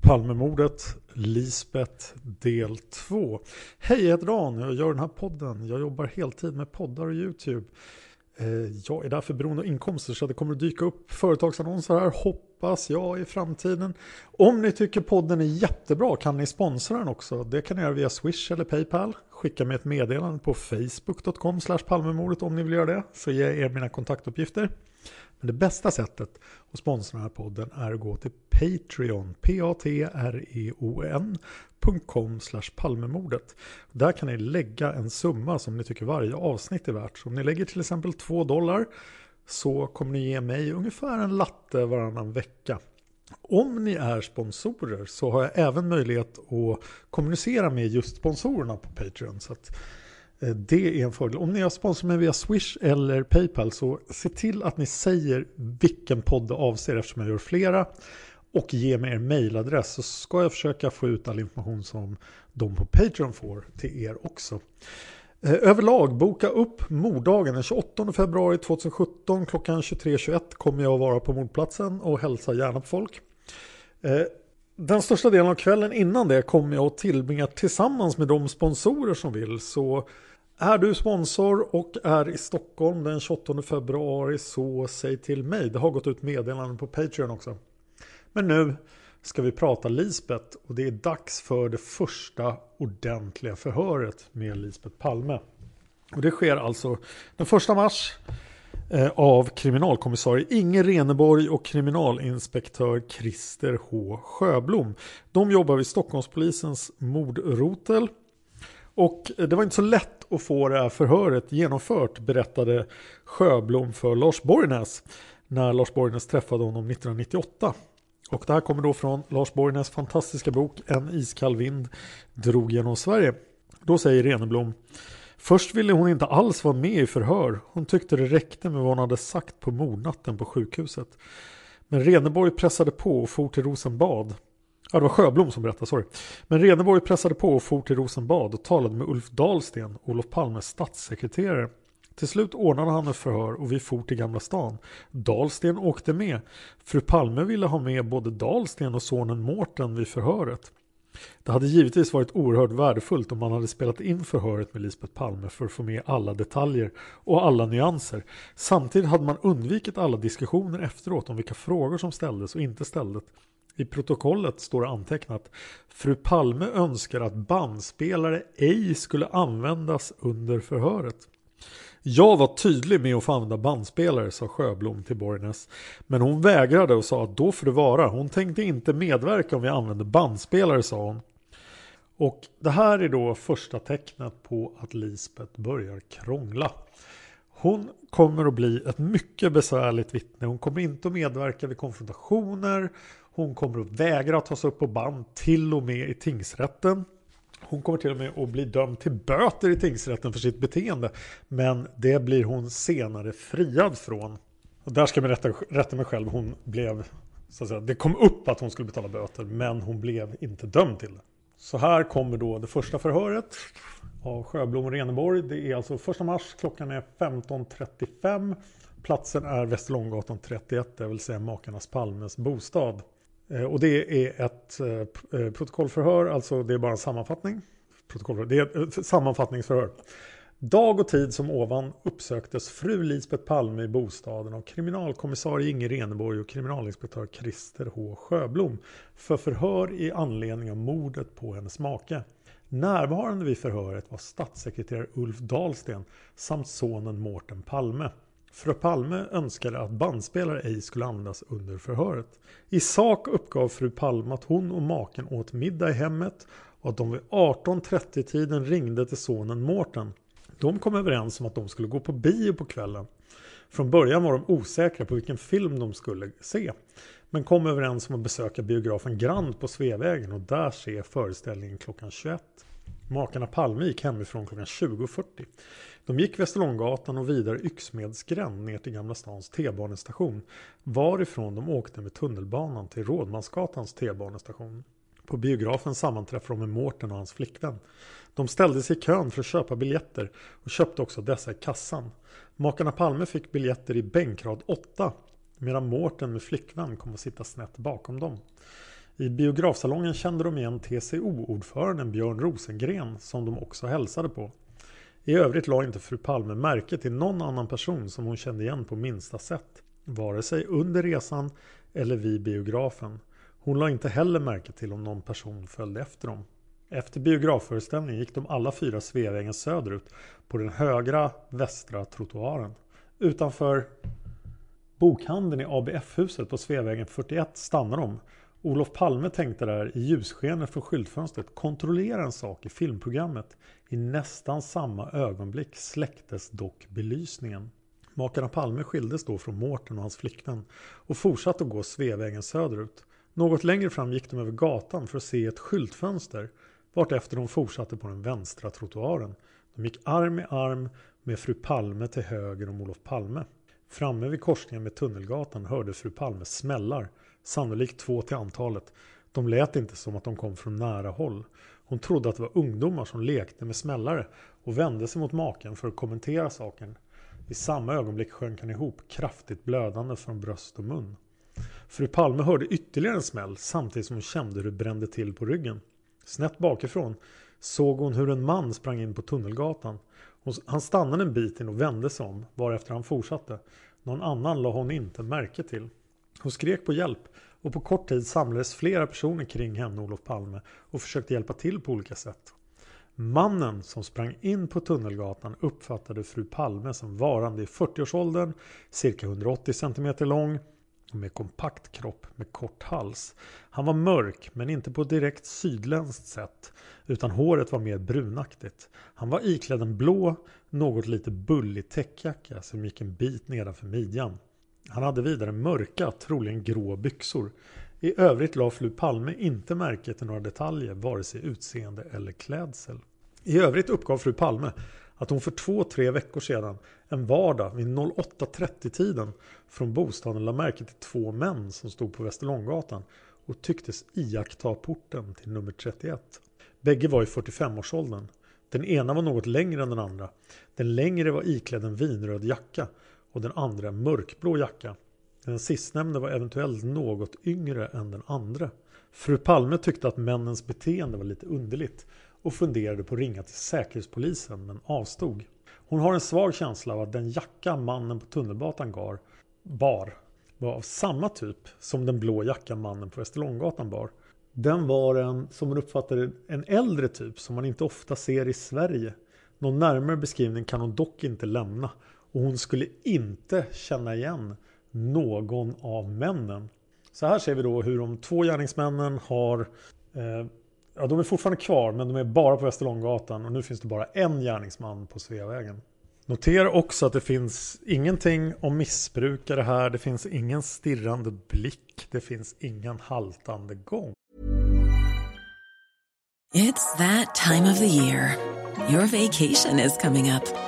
Palmemordet, Lisbeth del 2. Hej, jag heter Dan. Jag gör den här podden. Jag jobbar heltid med poddar och YouTube. Eh, jag är därför beroende av inkomster så det kommer att dyka upp företagsannonser här hoppas jag i framtiden. Om ni tycker podden är jättebra kan ni sponsra den också. Det kan ni göra via Swish eller Paypal. Skicka mig ett meddelande på facebook.com palmemordet om ni vill göra det. Så ger jag er mina kontaktuppgifter. Men det bästa sättet att sponsra den här podden är att gå till Patreon, p-a-t-r-e-o-n.com palmemordet. Där kan ni lägga en summa som ni tycker varje avsnitt är värt. Så om ni lägger till exempel 2 dollar så kommer ni ge mig ungefär en latte varannan vecka. Om ni är sponsorer så har jag även möjlighet att kommunicera med just sponsorerna på Patreon. Så att Eh, det är en fördel. Om ni har sponsrat mig via Swish eller Paypal så se till att ni säger vilken podd det avser eftersom jag gör flera. Och ge mig er mailadress så ska jag försöka få ut all information som de på Patreon får till er också. Eh, överlag, boka upp morddagen den 28 februari 2017 klockan 23.21 kommer jag att vara på mordplatsen och hälsa gärna på folk. Eh, den största delen av kvällen innan det kommer jag att tillbringa tillsammans med de sponsorer som vill. Så är du sponsor och är i Stockholm den 28 februari så säg till mig. Det har gått ut meddelanden på Patreon också. Men nu ska vi prata Lisbeth och det är dags för det första ordentliga förhöret med Lisbeth Palme. Och det sker alltså den 1 mars eh, av kriminalkommissarie Inge Reneborg och kriminalinspektör Christer H Sjöblom. De jobbar vid Stockholmspolisens mordrotel. Och det var inte så lätt att få det här förhöret genomfört berättade Sjöblom för Lars Borgnäs när Lars Borgnäs träffade honom 1998. Och det här kommer då från Lars Borgnäs fantastiska bok En iskall vind drog genom Sverige. Då säger Reneblom Först ville hon inte alls vara med i förhör. Hon tyckte det räckte med vad hon hade sagt på mordnatten på sjukhuset. Men Reneborg pressade på och for till Rosenbad. Ja, det var Sjöblom som berättade, sorry. Men Reneborg pressade på och for till Rosenbad och talade med Ulf Dahlsten, Olof Palmes statssekreterare. Till slut ordnade han ett förhör och vi for till Gamla stan. Dahlsten åkte med. Fru Palme ville ha med både Dahlsten och sonen Mårten vid förhöret. Det hade givetvis varit oerhört värdefullt om man hade spelat in förhöret med Lisbeth Palme för att få med alla detaljer och alla nyanser. Samtidigt hade man undvikit alla diskussioner efteråt om vilka frågor som ställdes och inte ställdes. I protokollet står det antecknat Fru Palme önskar att bandspelare ej skulle användas under förhöret. Jag var tydlig med att få använda bandspelare, sa Sjöblom till Borgnäs. Men hon vägrade och sa att då får det vara. Hon tänkte inte medverka om vi använde bandspelare, sa hon. Och det här är då första tecknet på att Lisbeth börjar krångla. Hon kommer att bli ett mycket besvärligt vittne. Hon kommer inte att medverka vid konfrontationer. Hon kommer att vägra tas upp på band till och med i tingsrätten. Hon kommer till och med att bli dömd till böter i tingsrätten för sitt beteende. Men det blir hon senare friad från. Och där ska jag rätta, rätta mig själv. Hon blev, så att säga, det kom upp att hon skulle betala böter, men hon blev inte dömd till det. Så här kommer då det första förhöret av Sjöblom och Reneborg. Det är alltså 1 mars, klockan är 15.35. Platsen är Västerlånggatan 31, det vill säga makarnas Palmes bostad. Eh, och det är ett eh, eh, protokollförhör, alltså det är bara en sammanfattning. Det är ett sammanfattningsförhör. Dag och tid som ovan uppsöktes fru Lisbeth Palme i bostaden av kriminalkommissarie Inge Reneborg och kriminalinspektör Christer H Sjöblom för förhör i anledning av mordet på hennes make. Närvarande vid förhöret var statssekreterare Ulf Dahlsten samt sonen Mårten Palme. Fru Palme önskade att bandspelare ej skulle användas under förhöret. I sak uppgav fru Palme att hon och maken åt middag i hemmet och att de vid 18.30-tiden ringde till sonen Mårten. De kom överens om att de skulle gå på bio på kvällen. Från början var de osäkra på vilken film de skulle se. Men kom överens om att besöka biografen Grand på Sveavägen och där se föreställningen klockan 21. Makarna Palme gick hemifrån klockan 20.40. De gick Västerlånggatan och vidare Yxmedsgränd ner till Gamla stans T-banestation. Varifrån de åkte med tunnelbanan till Rådmansgatans T-banestation. På biografen sammanträffade de med Mårten och hans flickvän. De ställde sig i kön för att köpa biljetter och köpte också dessa i kassan. Makarna Palme fick biljetter i bänkrad 8 medan Mårten med flickvän kom att sitta snett bakom dem. I biografsalongen kände de igen TCO-ordföranden Björn Rosengren som de också hälsade på. I övrigt la inte fru Palme märke till någon annan person som hon kände igen på minsta sätt. Vare sig under resan eller vid biografen. Hon la inte heller märke till om någon person följde efter dem. Efter biografföreställningen gick de alla fyra Sveavägen söderut på den högra västra trottoaren. Utanför bokhandeln i ABF-huset på Sveavägen 41 stannade de. Olof Palme tänkte där i ljusskenet från skyltfönstret kontrollera en sak i filmprogrammet. I nästan samma ögonblick släcktes dock belysningen. Makarna Palme skildes då från Mårten och hans flickvän och fortsatte att gå Sveavägen söderut. Något längre fram gick de över gatan för att se ett skyltfönster vartefter de fortsatte på den vänstra trottoaren. De gick arm i arm med fru Palme till höger om Olof Palme. Framme vid korsningen med Tunnelgatan hörde fru Palme smällar, sannolikt två till antalet. De lät inte som att de kom från nära håll. Hon trodde att det var ungdomar som lekte med smällare och vände sig mot maken för att kommentera saken. I samma ögonblick sjönk han ihop, kraftigt blödande från bröst och mun. Fru Palme hörde ytterligare en smäll samtidigt som hon kände hur det brände till på ryggen. Snett bakifrån såg hon hur en man sprang in på Tunnelgatan. Han stannade en bit in och vände sig om varefter han fortsatte. Någon annan la hon inte märke till. Hon skrek på hjälp och på kort tid samlades flera personer kring henne Olof Palme och försökte hjälpa till på olika sätt. Mannen som sprang in på Tunnelgatan uppfattade fru Palme som varande i 40-årsåldern, cirka 180 cm lång med kompakt kropp med kort hals. Han var mörk men inte på direkt sydländskt sätt utan håret var mer brunaktigt. Han var iklädd en blå, något lite bullig täckjacka som gick en bit nedanför midjan. Han hade vidare mörka, troligen grå byxor. I övrigt la fru Palme inte märke till några detaljer, vare sig utseende eller klädsel. I övrigt uppgav fru Palme att hon för två, tre veckor sedan en vardag vid 08.30-tiden från bostaden la märke till två män som stod på Västerlånggatan och tycktes iaktta porten till nummer 31. Bägge var i 45-årsåldern. Den ena var något längre än den andra. Den längre var iklädd en vinröd jacka och den andra mörkblå jacka. Den sistnämnde var eventuellt något yngre än den andra. Fru Palme tyckte att männens beteende var lite underligt och funderade på att ringa till Säkerhetspolisen men avstod. Hon har en svag känsla av att den jacka mannen på tunnelbatan gar, bar var av samma typ som den blå jacka mannen på Västerlånggatan bar. Den var en, som hon uppfattade en äldre typ som man inte ofta ser i Sverige. Någon närmare beskrivning kan hon dock inte lämna och hon skulle inte känna igen någon av männen. Så här ser vi då hur de två gärningsmännen har eh, Ja, de är fortfarande kvar men de är bara på Västerlånggatan och nu finns det bara en gärningsman på Sveavägen. Notera också att det finns ingenting om missbrukare här. Det finns ingen stirrande blick. Det finns ingen haltande gång. It's that time of the year. Your vacation is coming up.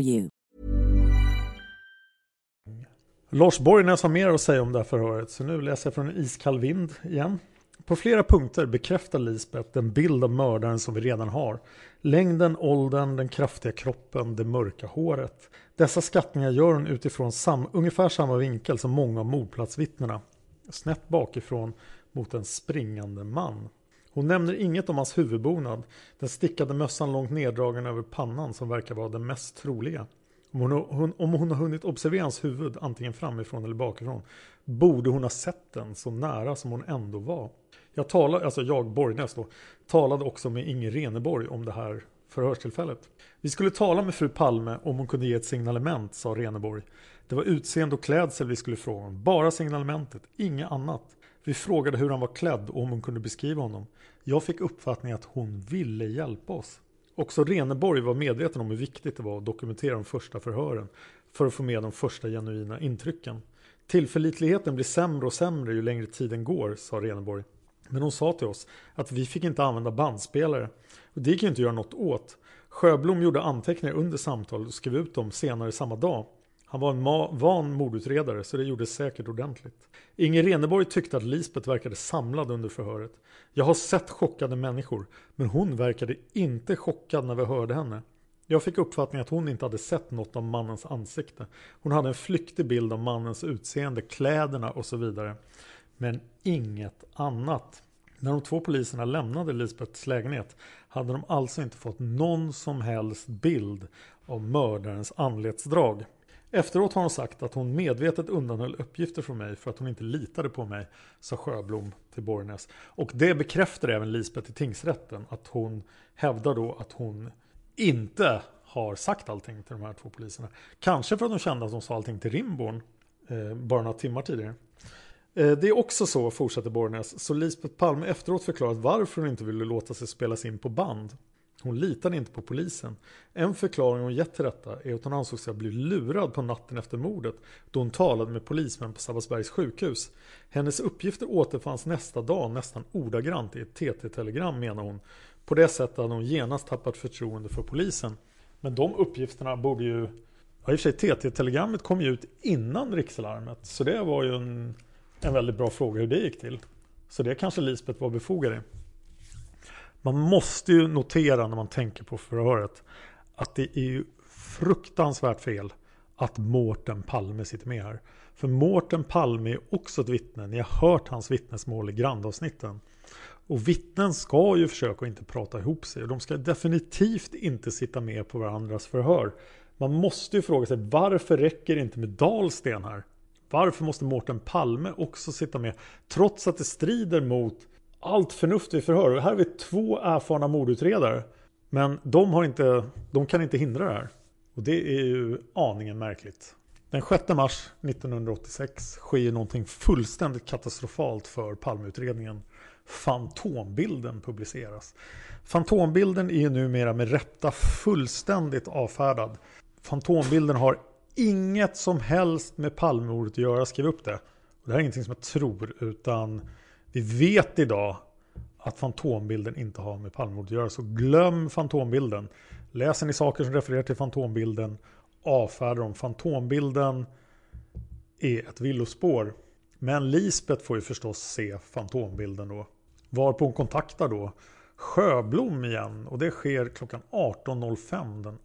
you. Lars Borgnäs har mer att säga om det här förhöret, så nu läser jag från en iskall vind igen. På flera punkter bekräftar Lisbeth den bild av mördaren som vi redan har. Längden, åldern, den kraftiga kroppen, det mörka håret. Dessa skattningar gör hon utifrån sam ungefär samma vinkel som många av mordplatsvittnena. Snett bakifrån mot en springande man. Hon nämner inget om hans huvudbonad, den stickade mössan långt neddragen över pannan som verkar vara den mest troliga. Om hon, hon, om hon har hunnit observera hans huvud, antingen framifrån eller bakifrån, borde hon ha sett den så nära som hon ändå var. Jag talade, alltså jag, Borgnäs då, talade också med Inger Reneborg om det här förhörstillfället. Vi skulle tala med fru Palme om hon kunde ge ett signalement, sa Reneborg. Det var utseende och klädsel vi skulle fråga om, bara signalementet, inget annat. Vi frågade hur han var klädd och om hon kunde beskriva honom. Jag fick uppfattningen att hon ville hjälpa oss. Också Reneborg var medveten om hur viktigt det var att dokumentera de första förhören för att få med de första genuina intrycken. Tillförlitligheten blir sämre och sämre ju längre tiden går, sa Reneborg. Men hon sa till oss att vi fick inte använda bandspelare. Och det gick ju inte att göra något åt. Sjöblom gjorde anteckningar under samtalet och skrev ut dem senare samma dag. Han var en van mordutredare så det gjordes säkert ordentligt. Inger Reneborg tyckte att Lisbet verkade samlad under förhöret. Jag har sett chockade människor, men hon verkade inte chockad när vi hörde henne. Jag fick uppfattningen att hon inte hade sett något av mannens ansikte. Hon hade en flyktig bild av mannens utseende, kläderna och så vidare. Men inget annat. När de två poliserna lämnade Lisbets lägenhet hade de alltså inte fått någon som helst bild av mördarens anletsdrag. Efteråt har hon sagt att hon medvetet undanhöll uppgifter från mig för att hon inte litade på mig, sa Sjöblom till Borgnäs. Och det bekräftar även Lisbeth i tingsrätten, att hon hävdar då att hon inte har sagt allting till de här två poliserna. Kanske för att hon kände att hon sa allting till Rimborn eh, bara några timmar tidigare. Eh, det är också så, fortsätter Borgnäs, så Lisbeth Palme efteråt förklarat varför hon inte ville låta sig spelas in på band. Hon litade inte på polisen. En förklaring hon gett till detta är att hon ansåg sig ha blivit lurad på natten efter mordet då hon talade med polismän på Sabbatsbergs sjukhus. Hennes uppgifter återfanns nästa dag nästan ordagrant i ett TT-telegram menar hon. På det sättet hade hon genast tappat förtroende för polisen. Men de uppgifterna borde ju... Ja, i och för sig TT-telegrammet kom ju ut innan rikslarmet så det var ju en, en väldigt bra fråga hur det gick till. Så det kanske Lisbeth var befogad i. Man måste ju notera när man tänker på förhöret att det är ju fruktansvärt fel att Mårten Palme sitter med här. För Mårten Palme är också ett vittne. Ni har hört hans vittnesmål i grandavsnitten. Och vittnen ska ju försöka att inte prata ihop sig. Och de ska definitivt inte sitta med på varandras förhör. Man måste ju fråga sig varför räcker det inte med Dahlsten här? Varför måste Mårten Palme också sitta med? Trots att det strider mot allt förnuft vid förhör. Här har vi två erfarna mordutredare. Men de, har inte, de kan inte hindra det här. Och det är ju aningen märkligt. Den 6 mars 1986 sker någonting fullständigt katastrofalt för Palmeutredningen. Fantombilden publiceras. Fantombilden är ju numera med rätta fullständigt avfärdad. Fantombilden har inget som helst med Palmemordet att göra, skriv upp det. Och det här är ingenting som jag tror, utan vi vet idag att fantombilden inte har med Palmemordet att göra. Så glöm fantombilden. Läser ni saker som refererar till fantombilden, avfärdar dem. Fantombilden är ett villospår. Men Lisbeth får ju förstås se fantombilden då. Varpå hon kontaktar då Sjöblom igen och det sker klockan 18.05 den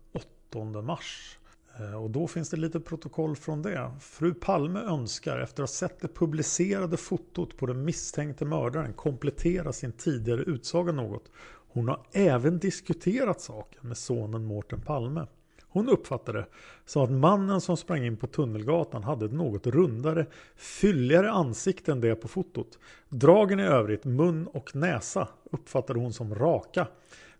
8 mars. Eh, och då finns det lite protokoll från det. Fru Palme önskar efter att ha sett det publicerade fotot på den misstänkte mördaren komplettera sin tidigare utsaga något. Hon har även diskuterat saken med sonen Mårten Palme. Hon uppfattade så att mannen som sprang in på Tunnelgatan hade ett något rundare, fylligare ansikte än det på fotot. Dragen i övrigt, mun och näsa, uppfattade hon som raka.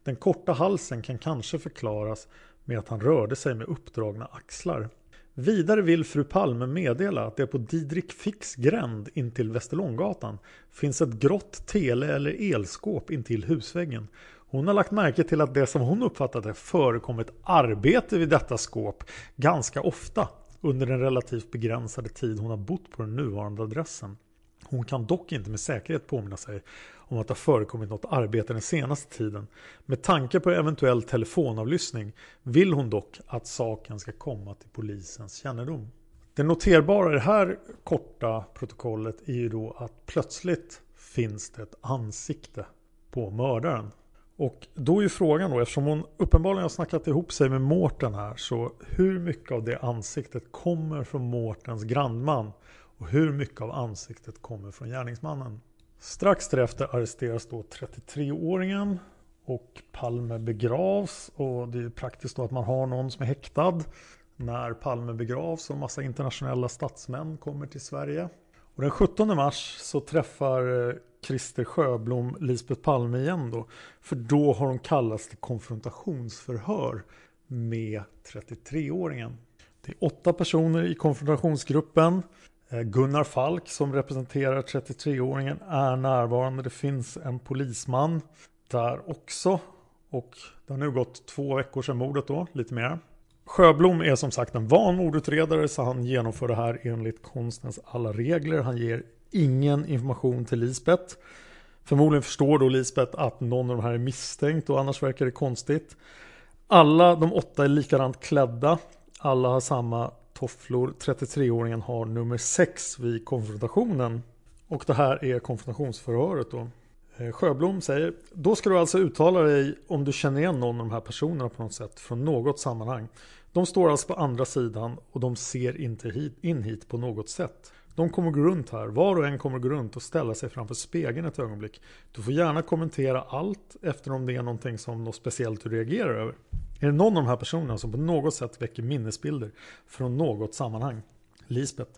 Den korta halsen kan kanske förklaras med att han rörde sig med uppdragna axlar. Vidare vill fru Palme meddela att det på Didrik Fix gränd intill Västerlånggatan finns ett grått tele eller elskåp intill husväggen. Hon har lagt märke till att det som hon uppfattade förekommit arbete vid detta skåp ganska ofta under den relativt begränsade tid hon har bott på den nuvarande adressen. Hon kan dock inte med säkerhet påminna sig om att det har förekommit något arbete den senaste tiden. Med tanke på eventuell telefonavlyssning vill hon dock att saken ska komma till polisens kännedom. Det noterbara i det här korta protokollet är ju då att plötsligt finns det ett ansikte på mördaren. Och då är ju frågan då, eftersom hon uppenbarligen har snackat ihop sig med Mårten här, så hur mycket av det ansiktet kommer från Mårtens grannman? Och hur mycket av ansiktet kommer från gärningsmannen? Strax därefter arresteras då 33-åringen och Palme begravs och det är praktiskt då att man har någon som är häktad när Palme begravs och massa internationella statsmän kommer till Sverige. Och den 17 mars så träffar eh, Christer Sjöblom Lisbeth Palme igen då. För då har hon kallats till konfrontationsförhör med 33-åringen. Det är åtta personer i konfrontationsgruppen. Eh, Gunnar Falk som representerar 33-åringen är närvarande. Det finns en polisman där också. Och det har nu gått två veckor sedan mordet då, lite mer. Sjöblom är som sagt en van mordutredare så han genomför det här enligt konstens alla regler. Han ger ingen information till Lisbeth. Förmodligen förstår då Lisbeth att någon av de här är misstänkt och annars verkar det konstigt. Alla de åtta är likadant klädda. Alla har samma tofflor. 33-åringen har nummer 6 vid konfrontationen. Och det här är konfrontationsförhöret då. Eh, Sjöblom säger Då ska du alltså uttala dig om du känner igen någon av de här personerna på något sätt från något sammanhang. De står alltså på andra sidan och de ser inte hit, in hit på något sätt. De kommer gå runt här. Var och en kommer gå runt och ställa sig framför spegeln ett ögonblick. Du får gärna kommentera allt efter om det är någonting som något speciellt du reagerar över. Är det någon av de här personerna som på något sätt väcker minnesbilder från något sammanhang? Lisbeth.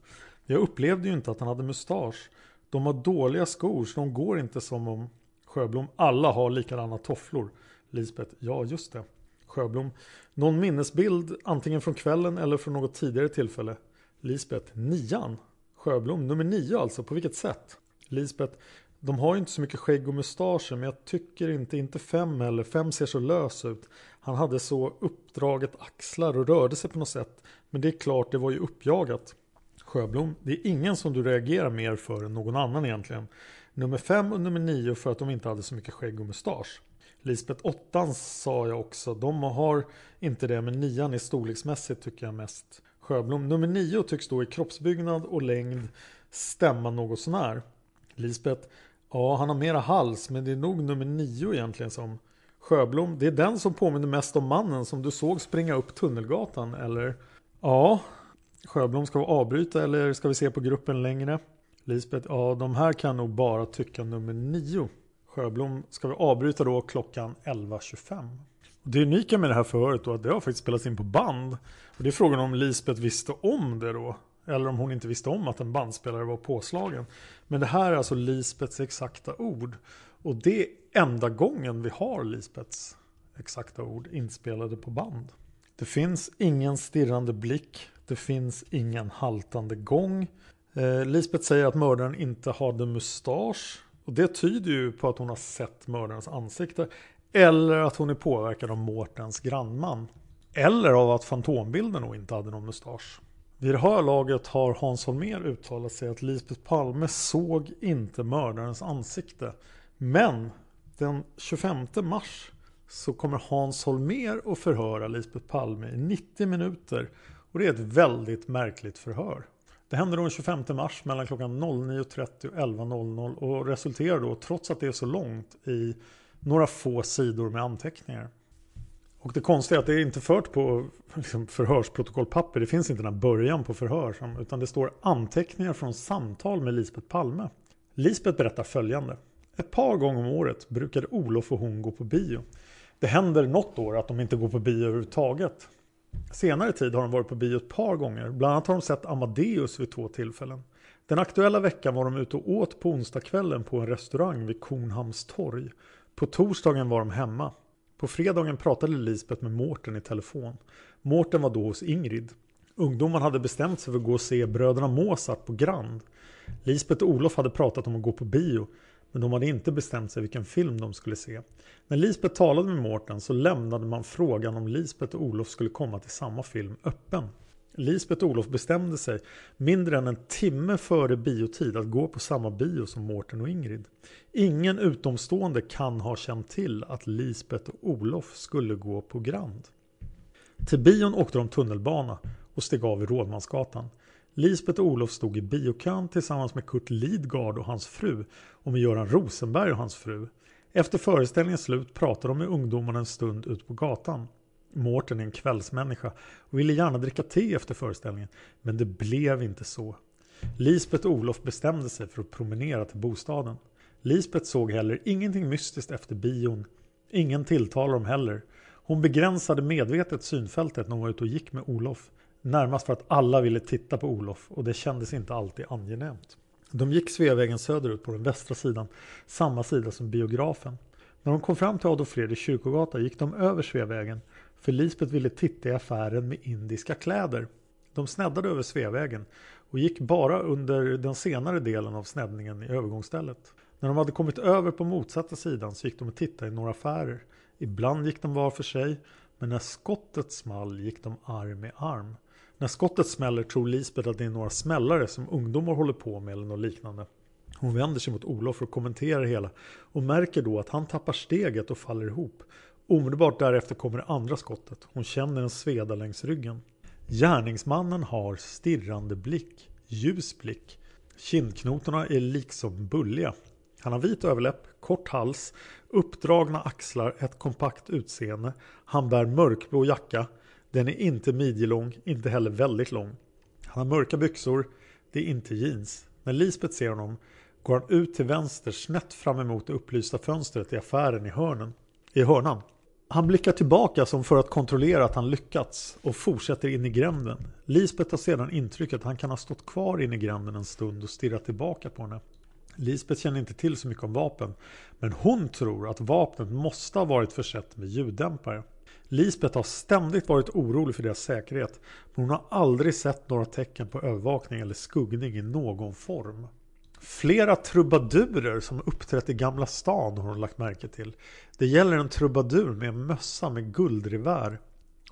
Jag upplevde ju inte att han hade mustasch. De har dåliga skor så de går inte som om Sjöblom. Alla har likadana tofflor. Lisbeth. Ja, just det. Sjöblom. Någon minnesbild antingen från kvällen eller från något tidigare tillfälle? Lisbeth. Nian. Sjöblom, nummer nio alltså, på vilket sätt? Lisbeth, de har ju inte så mycket skägg och mustascher men jag tycker inte, inte fem heller, fem ser så lös ut. Han hade så uppdraget axlar och rörde sig på något sätt. Men det är klart, det var ju uppjagat. Sjöblom, det är ingen som du reagerar mer för än någon annan egentligen. Nummer 5 och nummer 9 för att de inte hade så mycket skägg och mustasch. Lisbeth 8 sa jag också, de har inte det men 9 är storleksmässigt tycker jag mest. Sjöblom. Nummer 9 tycks då i kroppsbyggnad och längd stämma något sånär. Lisbeth. Ja, han har mera hals, men det är nog nummer 9 egentligen som Sjöblom. Det är den som påminner mest om mannen som du såg springa upp Tunnelgatan, eller? Ja. Sjöblom, ska vi avbryta eller ska vi se på gruppen längre? Lisbeth. Ja, de här kan nog bara tycka nummer nio. Sjöblom, ska vi avbryta då klockan 11.25? Det unika med det här förhöret då att det har faktiskt spelats in på band. Och det är frågan om Lisbeth visste om det då. Eller om hon inte visste om att en bandspelare var påslagen. Men det här är alltså Lisbeths exakta ord. Och det enda gången vi har Lisbets exakta ord inspelade på band. Det finns ingen stirrande blick. Det finns ingen haltande gång. Eh, Lisbeth säger att mördaren inte hade mustasch. Och det tyder ju på att hon har sett mördarens ansikte. Eller att hon är påverkad av Mårtens grannman. Eller av att fantombilden nog inte hade någon mustasch. Vid det här laget har Hans Holmér uttalat sig att Lisbeth Palme såg inte mördarens ansikte. Men den 25 mars så kommer Hans Holmér att förhöra Lisbeth Palme i 90 minuter. Och det är ett väldigt märkligt förhör. Det händer då den 25 mars mellan klockan 09.30 och 11.00 och resulterar då, trots att det är så långt, i några få sidor med anteckningar. Och det konstiga är att det är inte fört på liksom, förhörsprotokollpapper. Det finns inte den här början på förhör. Utan det står anteckningar från samtal med Lisbeth Palme. Lisbeth berättar följande. Ett par gånger om året brukade Olof och hon gå på bio. Det händer något år att de inte går på bio överhuvudtaget. Senare tid har de varit på bio ett par gånger. Bland annat har de sett Amadeus vid två tillfällen. Den aktuella veckan var de ute och åt på onsdagskvällen på en restaurang vid Kornhamns torg. På torsdagen var de hemma. På fredagen pratade Lisbeth med Mårten i telefon. Mårten var då hos Ingrid. Ungdomarna hade bestämt sig för att gå och se Bröderna Mozart på Grand. Lisbeth och Olof hade pratat om att gå på bio. Men de hade inte bestämt sig vilken film de skulle se. När Lisbeth talade med Mårten så lämnade man frågan om Lisbeth och Olof skulle komma till samma film öppen. Lisbeth och Olof bestämde sig mindre än en timme före biotid att gå på samma bio som Mårten och Ingrid. Ingen utomstående kan ha känt till att Lisbeth och Olof skulle gå på Grand. Till bion åkte de tunnelbana och steg av vid Rådmansgatan. Lisbeth och Olof stod i biokön tillsammans med Kurt Lidgard och hans fru och med Göran Rosenberg och hans fru. Efter föreställningens slut pratade de med ungdomarna en stund ut på gatan. Mårten är en kvällsmänniska och ville gärna dricka te efter föreställningen. Men det blev inte så. Lisbeth och Olof bestämde sig för att promenera till bostaden. Lisbeth såg heller ingenting mystiskt efter bion. Ingen tilltalade dem heller. Hon begränsade medvetet synfältet när hon var ute och gick med Olof. Närmast för att alla ville titta på Olof och det kändes inte alltid angenämt. De gick Sveavägen söderut på den västra sidan, samma sida som biografen. När de kom fram till Adolf Fredriks kyrkogata gick de över Sveavägen för Lisbeth ville titta i affären med indiska kläder. De sneddade över Sveavägen och gick bara under den senare delen av sneddningen i övergångsstället. När de hade kommit över på motsatta sidan så gick de och tittade i några affärer. Ibland gick de var för sig men när skottet small gick de arm i arm. När skottet smäller tror Lisbeth att det är några smällare som ungdomar håller på med eller något liknande. Hon vänder sig mot Olof för att kommentera det hela och märker då att han tappar steget och faller ihop. Omedelbart därefter kommer det andra skottet. Hon känner en sveda längs ryggen. Gärningsmannen har stirrande blick, ljus blick. Kindknotorna är liksom bulliga. Han har vit överläpp, kort hals, uppdragna axlar, ett kompakt utseende. Han bär mörkblå jacka. Den är inte midjelång, inte heller väldigt lång. Han har mörka byxor. Det är inte jeans. När Lisbeth ser honom går han ut till vänster snett fram emot det upplysta fönstret i affären i hörnen. I hörnan. Han blickar tillbaka som för att kontrollera att han lyckats och fortsätter in i gränden. Lisbeth har sedan intrycket att han kan ha stått kvar inne i gränden en stund och stirrat tillbaka på henne. Lisbeth känner inte till så mycket om vapen, men hon tror att vapnet måste ha varit försett med ljuddämpare. Lisbeth har ständigt varit orolig för deras säkerhet, men hon har aldrig sett några tecken på övervakning eller skuggning i någon form. Flera trubadurer som uppträtt i Gamla stan har hon lagt märke till. Det gäller en trubadur med en mössa med guldrevär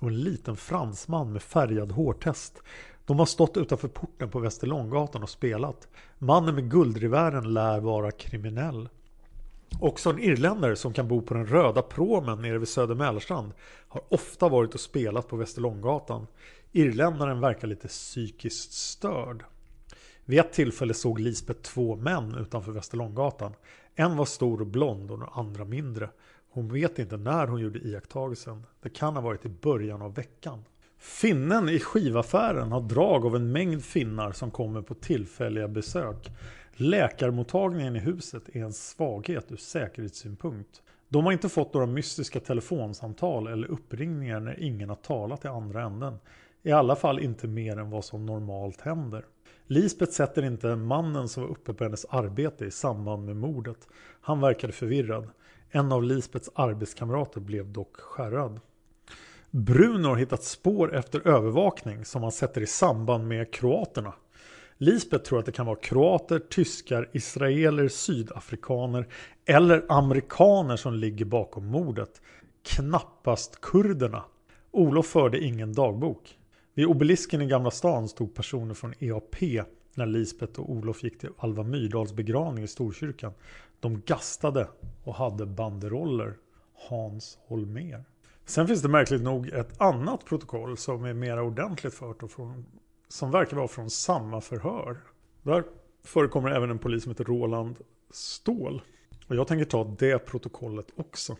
och en liten fransman med färgad hårtest. De har stått utanför porten på Västerlånggatan och spelat. Mannen med guldrevären lär vara kriminell. Också en irländare som kan bo på den röda promen nere vid Söder Mälarstrand har ofta varit och spelat på Västerlånggatan. Irländaren verkar lite psykiskt störd. Vid ett tillfälle såg Lisbeth två män utanför Västerlånggatan. En var stor och blond och den andra mindre. Hon vet inte när hon gjorde iakttagelsen. Det kan ha varit i början av veckan. Finnen i skivaffären har drag av en mängd finnar som kommer på tillfälliga besök. Läkarmottagningen i huset är en svaghet ur säkerhetssynpunkt. De har inte fått några mystiska telefonsamtal eller uppringningar när ingen har talat i andra änden. I alla fall inte mer än vad som normalt händer. Lisbeth sätter inte mannen som var uppe på hennes arbete i samband med mordet. Han verkade förvirrad. En av Lisbeths arbetskamrater blev dock skärrad. Bruno har hittat spår efter övervakning som han sätter i samband med kroaterna. Lisbeth tror att det kan vara kroater, tyskar, israeler, sydafrikaner eller amerikaner som ligger bakom mordet. Knappast kurderna. Olof förde ingen dagbok. Vid obelisken i Gamla stan stod personer från EAP när Lisbeth och Olof gick till Alva Myrdals begravning i Storkyrkan. De gastade och hade banderoller. Hans Holmer. Sen finns det märkligt nog ett annat protokoll som är mer ordentligt fört och från, som verkar vara från samma förhör. Där förekommer även en polis som heter Roland Ståhl. Och jag tänker ta det protokollet också.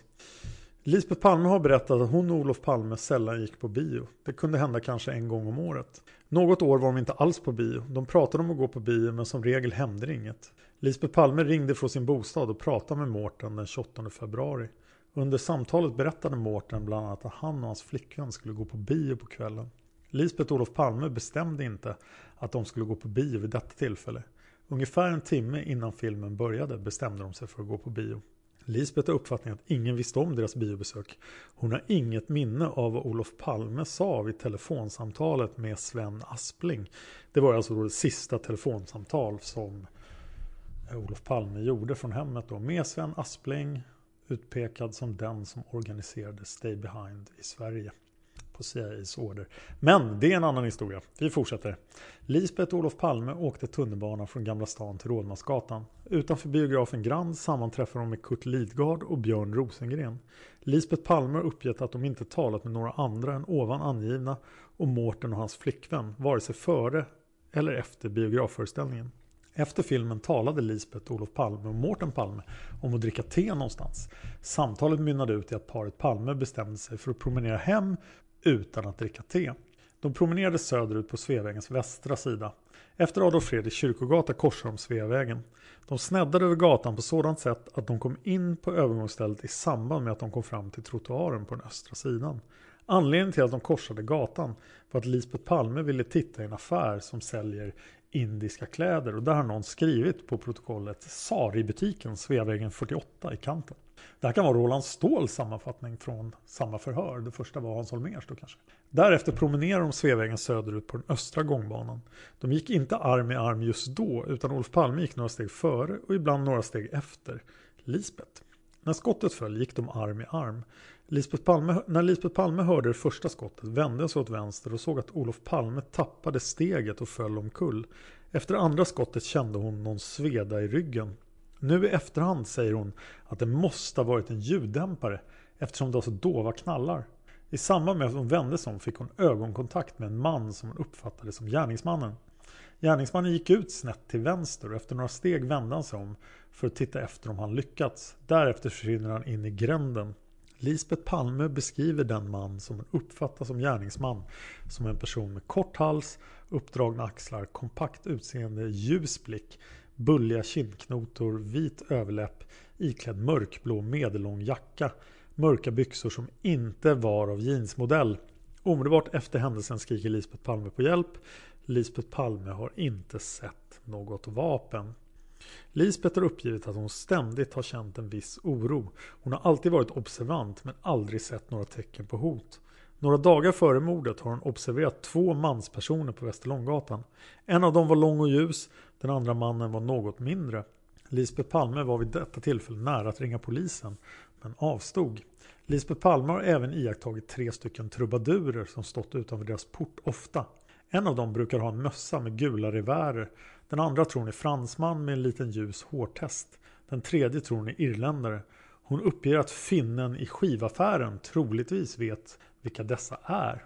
Lisbeth Palme har berättat att hon och Olof Palme sällan gick på bio. Det kunde hända kanske en gång om året. Något år var de inte alls på bio. De pratade om att gå på bio men som regel hände det inget. Lisbeth Palme ringde från sin bostad och pratade med Mårten den 28 februari. Under samtalet berättade Mårten bland annat att han och hans flickvän skulle gå på bio på kvällen. Lisbeth och Olof Palme bestämde inte att de skulle gå på bio vid detta tillfälle. Ungefär en timme innan filmen började bestämde de sig för att gå på bio. Lisbeth har uppfattningen att ingen visste om deras biobesök. Hon har inget minne av vad Olof Palme sa vid telefonsamtalet med Sven Aspling. Det var alltså det sista telefonsamtal som eh, Olof Palme gjorde från hemmet då med Sven Aspling utpekad som den som organiserade Stay Behind i Sverige på CIAs order. Men det är en annan historia. Vi fortsätter. Lisbeth och Olof Palme åkte tunnelbana från Gamla stan till Rådmansgatan. Utanför biografen Grand sammanträffar de med Kurt Lidgard och Björn Rosengren. Lisbeth Palme har uppgett att de inte talat med några andra än ovan angivna och Mårten och hans flickvän, vare sig före eller efter biografföreställningen. Efter filmen talade Lisbeth, Olof Palme och Mårten Palme om att dricka te någonstans. Samtalet mynnade ut i att paret Palme bestämde sig för att promenera hem utan att dricka te. De promenerade söderut på Sveavägens västra sida. Efter Adolf Fredriks kyrkogata korsade de Sveavägen. De sneddade över gatan på sådant sätt att de kom in på övergångsstället i samband med att de kom fram till trottoaren på den östra sidan. Anledningen till att de korsade gatan var att Lisbeth Palme ville titta i en affär som säljer indiska kläder och där har någon skrivit på protokollet Sari-butiken Sveavägen 48 i kanten. Det här kan vara Roland Ståhls sammanfattning från samma förhör. Det första var Hans Holmérs då kanske. Därefter promenerar de Sveavägen söderut på den östra gångbanan. De gick inte arm i arm just då utan Olof Palme gick några steg före och ibland några steg efter Lisbeth. När skottet föll gick de arm i arm. Lisbeth Palme, när Lisbeth Palme hörde det första skottet vände hon sig åt vänster och såg att Olof Palme tappade steget och föll omkull. Efter andra skottet kände hon någon sveda i ryggen. Nu i efterhand säger hon att det måste ha varit en ljuddämpare eftersom det var så dova knallar. I samband med att hon vände sig om fick hon ögonkontakt med en man som hon uppfattade som gärningsmannen. Gärningsmannen gick ut snett till vänster och efter några steg vände han sig om för att titta efter om han lyckats. Därefter försvinner han in i gränden. Lisbeth Palme beskriver den man som hon uppfattar som gärningsman som en person med kort hals, uppdragna axlar, kompakt utseende, ljus blick, bulliga kindknotor, vit överläpp, iklädd mörkblå medellång jacka, mörka byxor som inte var av jeansmodell. Omedelbart efter händelsen skriker Lisbeth Palme på hjälp. Lisbeth Palme har inte sett något vapen. Lisbeth har uppgivit att hon ständigt har känt en viss oro. Hon har alltid varit observant men aldrig sett några tecken på hot. Några dagar före mordet har hon observerat två manspersoner på Västerlånggatan. En av dem var lång och ljus, den andra mannen var något mindre. Lisbeth Palme var vid detta tillfälle nära att ringa polisen, men avstod. Lisbeth Palme har även iakttagit tre stycken trubadurer som stått utanför deras port ofta. En av dem brukar ha en mössa med gula revärer. Den andra tror hon är fransman med en liten ljus hårtest. Den tredje tror hon är irländare. Hon uppger att finnen i skivaffären troligtvis vet vilka dessa är.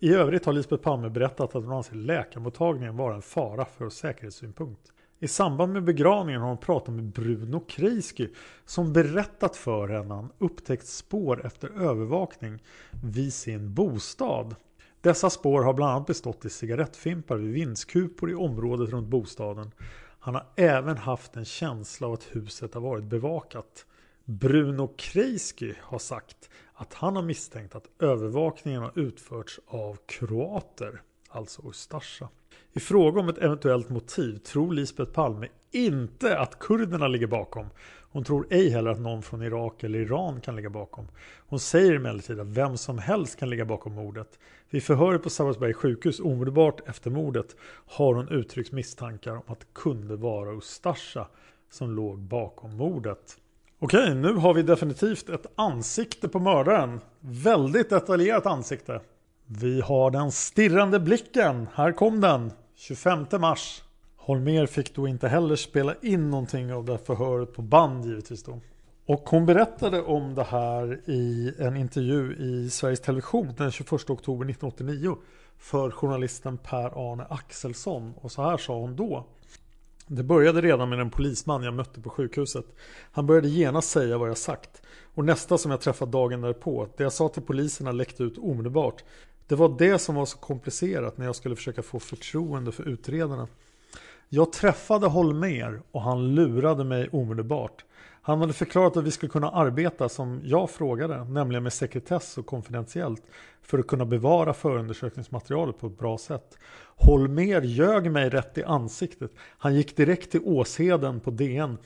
I övrigt har Lisbeth Palme berättat att hon anser läkarmottagningen vara en fara för säkerhetssynpunkt. I samband med begravningen har hon pratat med Bruno Kreisky som berättat för henne han upptäckt spår efter övervakning vid sin bostad. Dessa spår har bland annat bestått i cigarettfimpar vid vindskupor i området runt bostaden. Han har även haft en känsla av att huset har varit bevakat. Bruno Kreisky har sagt att han har misstänkt att övervakningen har utförts av kroater, alltså Ustasja. I fråga om ett eventuellt motiv tror Lisbeth Palme inte att kurderna ligger bakom. Hon tror ej heller att någon från Irak eller Iran kan ligga bakom. Hon säger emellertid att vem som helst kan ligga bakom mordet. Vid förhöret på Sabbatsbergs sjukhus omedelbart efter mordet har hon uttryckt misstankar om att det kunde vara Ustasja som låg bakom mordet. Okej, nu har vi definitivt ett ansikte på mördaren. Väldigt detaljerat ansikte. Vi har den stirrande blicken. Här kom den. 25 mars. Holmer fick då inte heller spela in någonting av det förhöret på band givetvis då. Och hon berättade om det här i en intervju i Sveriges Television den 21 oktober 1989 för journalisten Per-Arne Axelsson. Och så här sa hon då. Det började redan med en polisman jag mötte på sjukhuset. Han började genast säga vad jag sagt. Och nästa som jag träffade dagen därpå, det jag sa till poliserna läckte ut omedelbart. Det var det som var så komplicerat när jag skulle försöka få förtroende för utredarna. Jag träffade Holmer och han lurade mig omedelbart. Han hade förklarat att vi skulle kunna arbeta som jag frågade, nämligen med sekretess och konfidentiellt för att kunna bevara förundersökningsmaterialet på ett bra sätt. Holmer ljög mig rätt i ansiktet. Han gick direkt till Åsheden på DN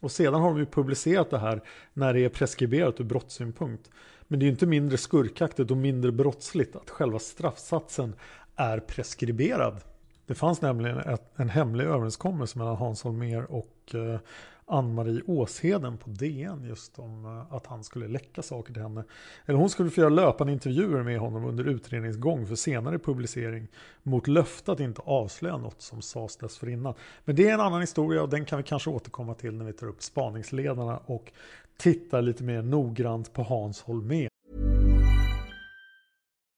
och sedan har de ju publicerat det här när det är preskriberat ur brottssynpunkt. Men det är ju inte mindre skurkaktigt och mindre brottsligt att själva straffsatsen är preskriberad. Det fanns nämligen ett, en hemlig överenskommelse mellan Hans Holmér och eh, Ann-Marie Åsheden på DN just om eh, att han skulle läcka saker till henne. Eller hon skulle få göra löpande intervjuer med honom under utredningsgång för senare publicering mot löfte att inte avslöja något som sades dessförinnan. Men det är en annan historia och den kan vi kanske återkomma till när vi tar upp spaningsledarna och tittar lite mer noggrant på Hans Holmér.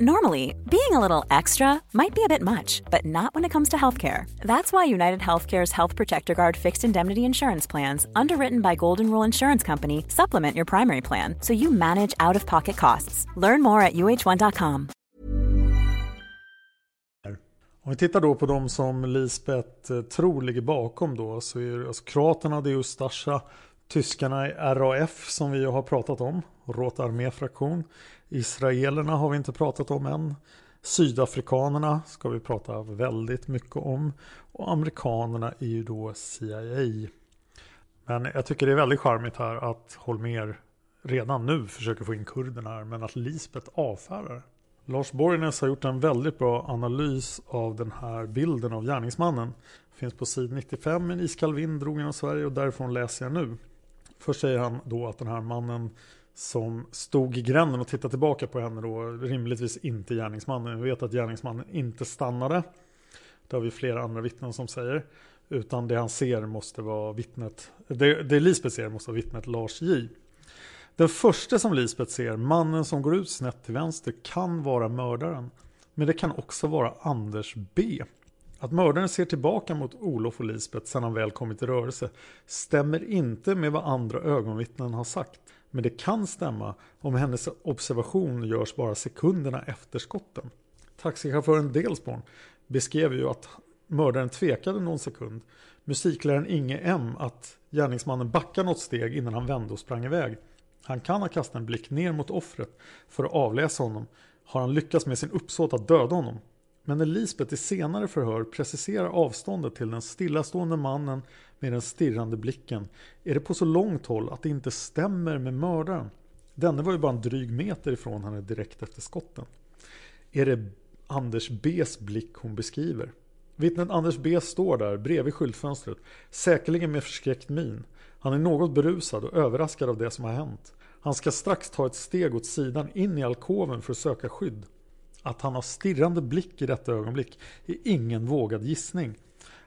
Normally, being a little extra might be a bit much, but not when it comes to healthcare. That's why United Healthcare's Health Protector Guard fixed indemnity insurance plans, underwritten by Golden Rule Insurance Company, supplement your primary plan so you manage out of pocket costs. Learn more at uh1.com. Om vi tittar då på de som Lisbeth eh, tror ligger bakom då så är det alltså kroaterna, det är Ustasja, tyskarna är RAF som vi har pratat om, Rota armé-fraktion. Israelerna har vi inte pratat om än. Sydafrikanerna ska vi prata väldigt mycket om. Och amerikanerna är ju då CIA. Men jag tycker det är väldigt charmigt här att Holmer redan nu försöker få in kurderna här men att Lisbeth avfärdar Lars Borgnäs har gjort en väldigt bra analys av den här bilden av gärningsmannen. Finns på sid 95, en iskall vind drog genom Sverige och därifrån läser jag nu. Först säger han då att den här mannen som stod i gränden och tittade tillbaka på henne då rimligtvis inte gärningsmannen. Vi vet att gärningsmannen inte stannade. Det har vi flera andra vittnen som säger. Utan det han ser måste vara vittnet, det, det Lisbeth ser måste vara vittnet Lars J. Den första som Lisbeth ser, mannen som går ut snett till vänster, kan vara mördaren. Men det kan också vara Anders B. Att mördaren ser tillbaka mot Olof och Lisbeth sedan han väl kommit i rörelse stämmer inte med vad andra ögonvittnen har sagt. Men det kan stämma om hennes observation görs bara sekunderna efter skotten. Taxichauffören Delsborn beskrev ju att mördaren tvekade någon sekund. Musikläraren Inge M att gärningsmannen backade något steg innan han vände och sprang iväg. Han kan ha kastat en blick ner mot offret för att avläsa honom. Har han lyckats med sin uppsåt att döda honom? Men när Lisbeth i senare förhör preciserar avståndet till den stillastående mannen med den stirrande blicken är det på så långt håll att det inte stämmer med mördaren. Denne var ju bara en dryg meter ifrån henne direkt efter skotten. Är det Anders B's blick hon beskriver? Vittnet Anders B står där bredvid skyltfönstret, säkerligen med förskräckt min. Han är något berusad och överraskad av det som har hänt. Han ska strax ta ett steg åt sidan in i alkoven för att söka skydd. Att han har stirrande blick i detta ögonblick är ingen vågad gissning.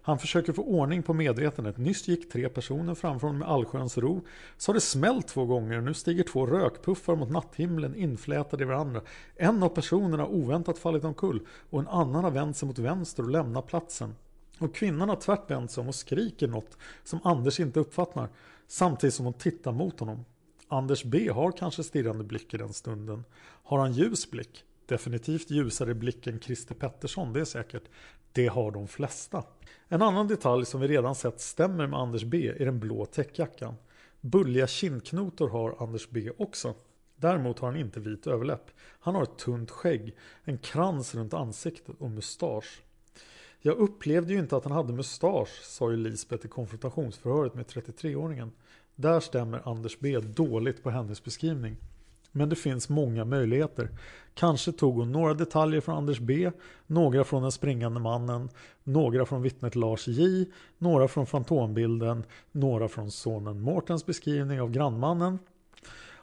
Han försöker få ordning på medvetandet. Nyss gick tre personer framför honom med allsköns ro. Så har det smällt två gånger och nu stiger två rökpuffar mot natthimlen inflätade i varandra. En av personerna har oväntat fallit omkull och en annan har vänt sig mot vänster och lämnat platsen. Och kvinnan har tvärt vänt sig om och skriker något som Anders inte uppfattar samtidigt som hon tittar mot honom. Anders B har kanske stirrande blick i den stunden. Har han ljus blick? Definitivt ljusare blick än Christer Pettersson, det är säkert. Det har de flesta. En annan detalj som vi redan sett stämmer med Anders B är den blå täckjackan. Bulliga kindknotor har Anders B också. Däremot har han inte vit överläpp. Han har ett tunt skägg, en krans runt ansiktet och mustasch. Jag upplevde ju inte att han hade mustasch, sa ju Lisbeth i konfrontationsförhöret med 33-åringen. Där stämmer Anders B dåligt på hennes beskrivning. Men det finns många möjligheter. Kanske tog hon några detaljer från Anders B, några från den springande mannen, några från vittnet Lars J, några från fantombilden, några från sonen Mårtens beskrivning av grannmannen.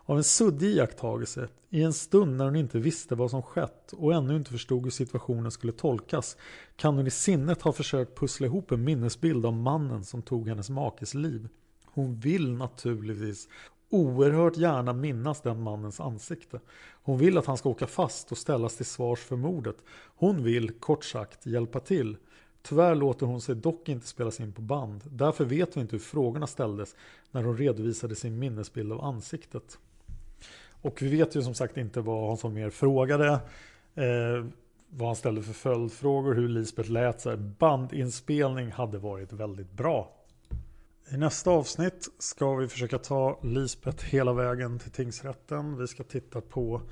Av en suddig iakttagelse, i en stund när hon inte visste vad som skett och ännu inte förstod hur situationen skulle tolkas, kan hon i sinnet ha försökt pussla ihop en minnesbild av mannen som tog hennes makes liv. Hon vill naturligtvis oerhört gärna minnas den mannens ansikte. Hon vill att han ska åka fast och ställas till svars för mordet. Hon vill, kort sagt, hjälpa till. Tyvärr låter hon sig dock inte spelas in på band. Därför vet vi inte hur frågorna ställdes när hon redovisade sin minnesbild av ansiktet. Och vi vet ju som sagt inte vad Hans mer frågade. Eh, vad han ställde för följdfrågor, hur Lisbeth lät. Så här, bandinspelning hade varit väldigt bra. I nästa avsnitt ska vi försöka ta Lisbeth hela vägen till tingsrätten. Vi ska titta på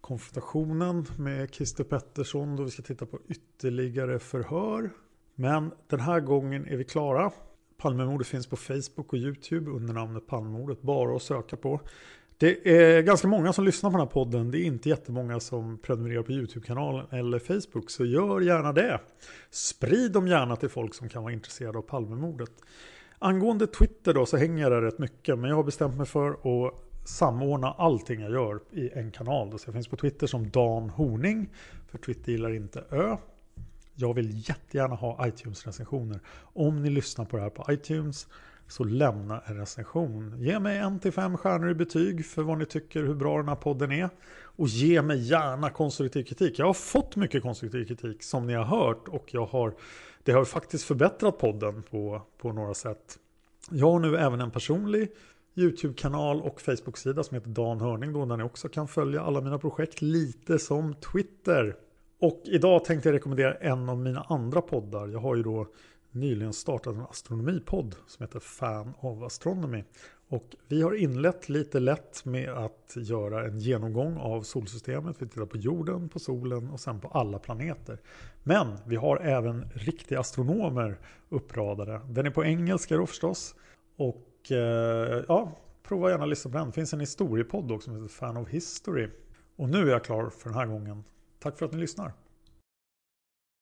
konfrontationen med Christer Pettersson då vi ska titta på ytterligare förhör. Men den här gången är vi klara. Palmemordet finns på Facebook och YouTube under namnet Palmemordet. Bara att söka på. Det är ganska många som lyssnar på den här podden. Det är inte jättemånga som prenumererar på YouTube-kanalen eller Facebook. Så gör gärna det. Sprid dem gärna till folk som kan vara intresserade av Palmemordet. Angående Twitter då så hänger jag där rätt mycket. Men jag har bestämt mig för att samordna allting jag gör i en kanal. Så jag finns på Twitter som Dan Horning. För Twitter gillar inte Ö. Jag vill jättegärna ha iTunes-recensioner. Om ni lyssnar på det här på iTunes så lämna en recension. Ge mig en till fem stjärnor i betyg för vad ni tycker hur bra den här podden är. Och ge mig gärna konstruktiv kritik. Jag har fått mycket konstruktiv kritik som ni har hört och jag har, det har faktiskt förbättrat podden på, på några sätt. Jag har nu även en personlig YouTube-kanal och Facebook-sida som heter Dan Hörning då, där ni också kan följa alla mina projekt lite som Twitter. Och idag tänkte jag rekommendera en av mina andra poddar. Jag har ju då nyligen startat en astronomipodd som heter Fan of Astronomy. Och vi har inlett lite lätt med att göra en genomgång av solsystemet. Vi tittar på jorden, på solen och sen på alla planeter. Men vi har även riktiga astronomer uppradade. Den är på engelska då förstås. Och eh, ja, prova gärna att lyssna på den. Det finns en historiepodd också som heter Fan of History. Och nu är jag klar för den här gången. Tack för att ni lyssnar.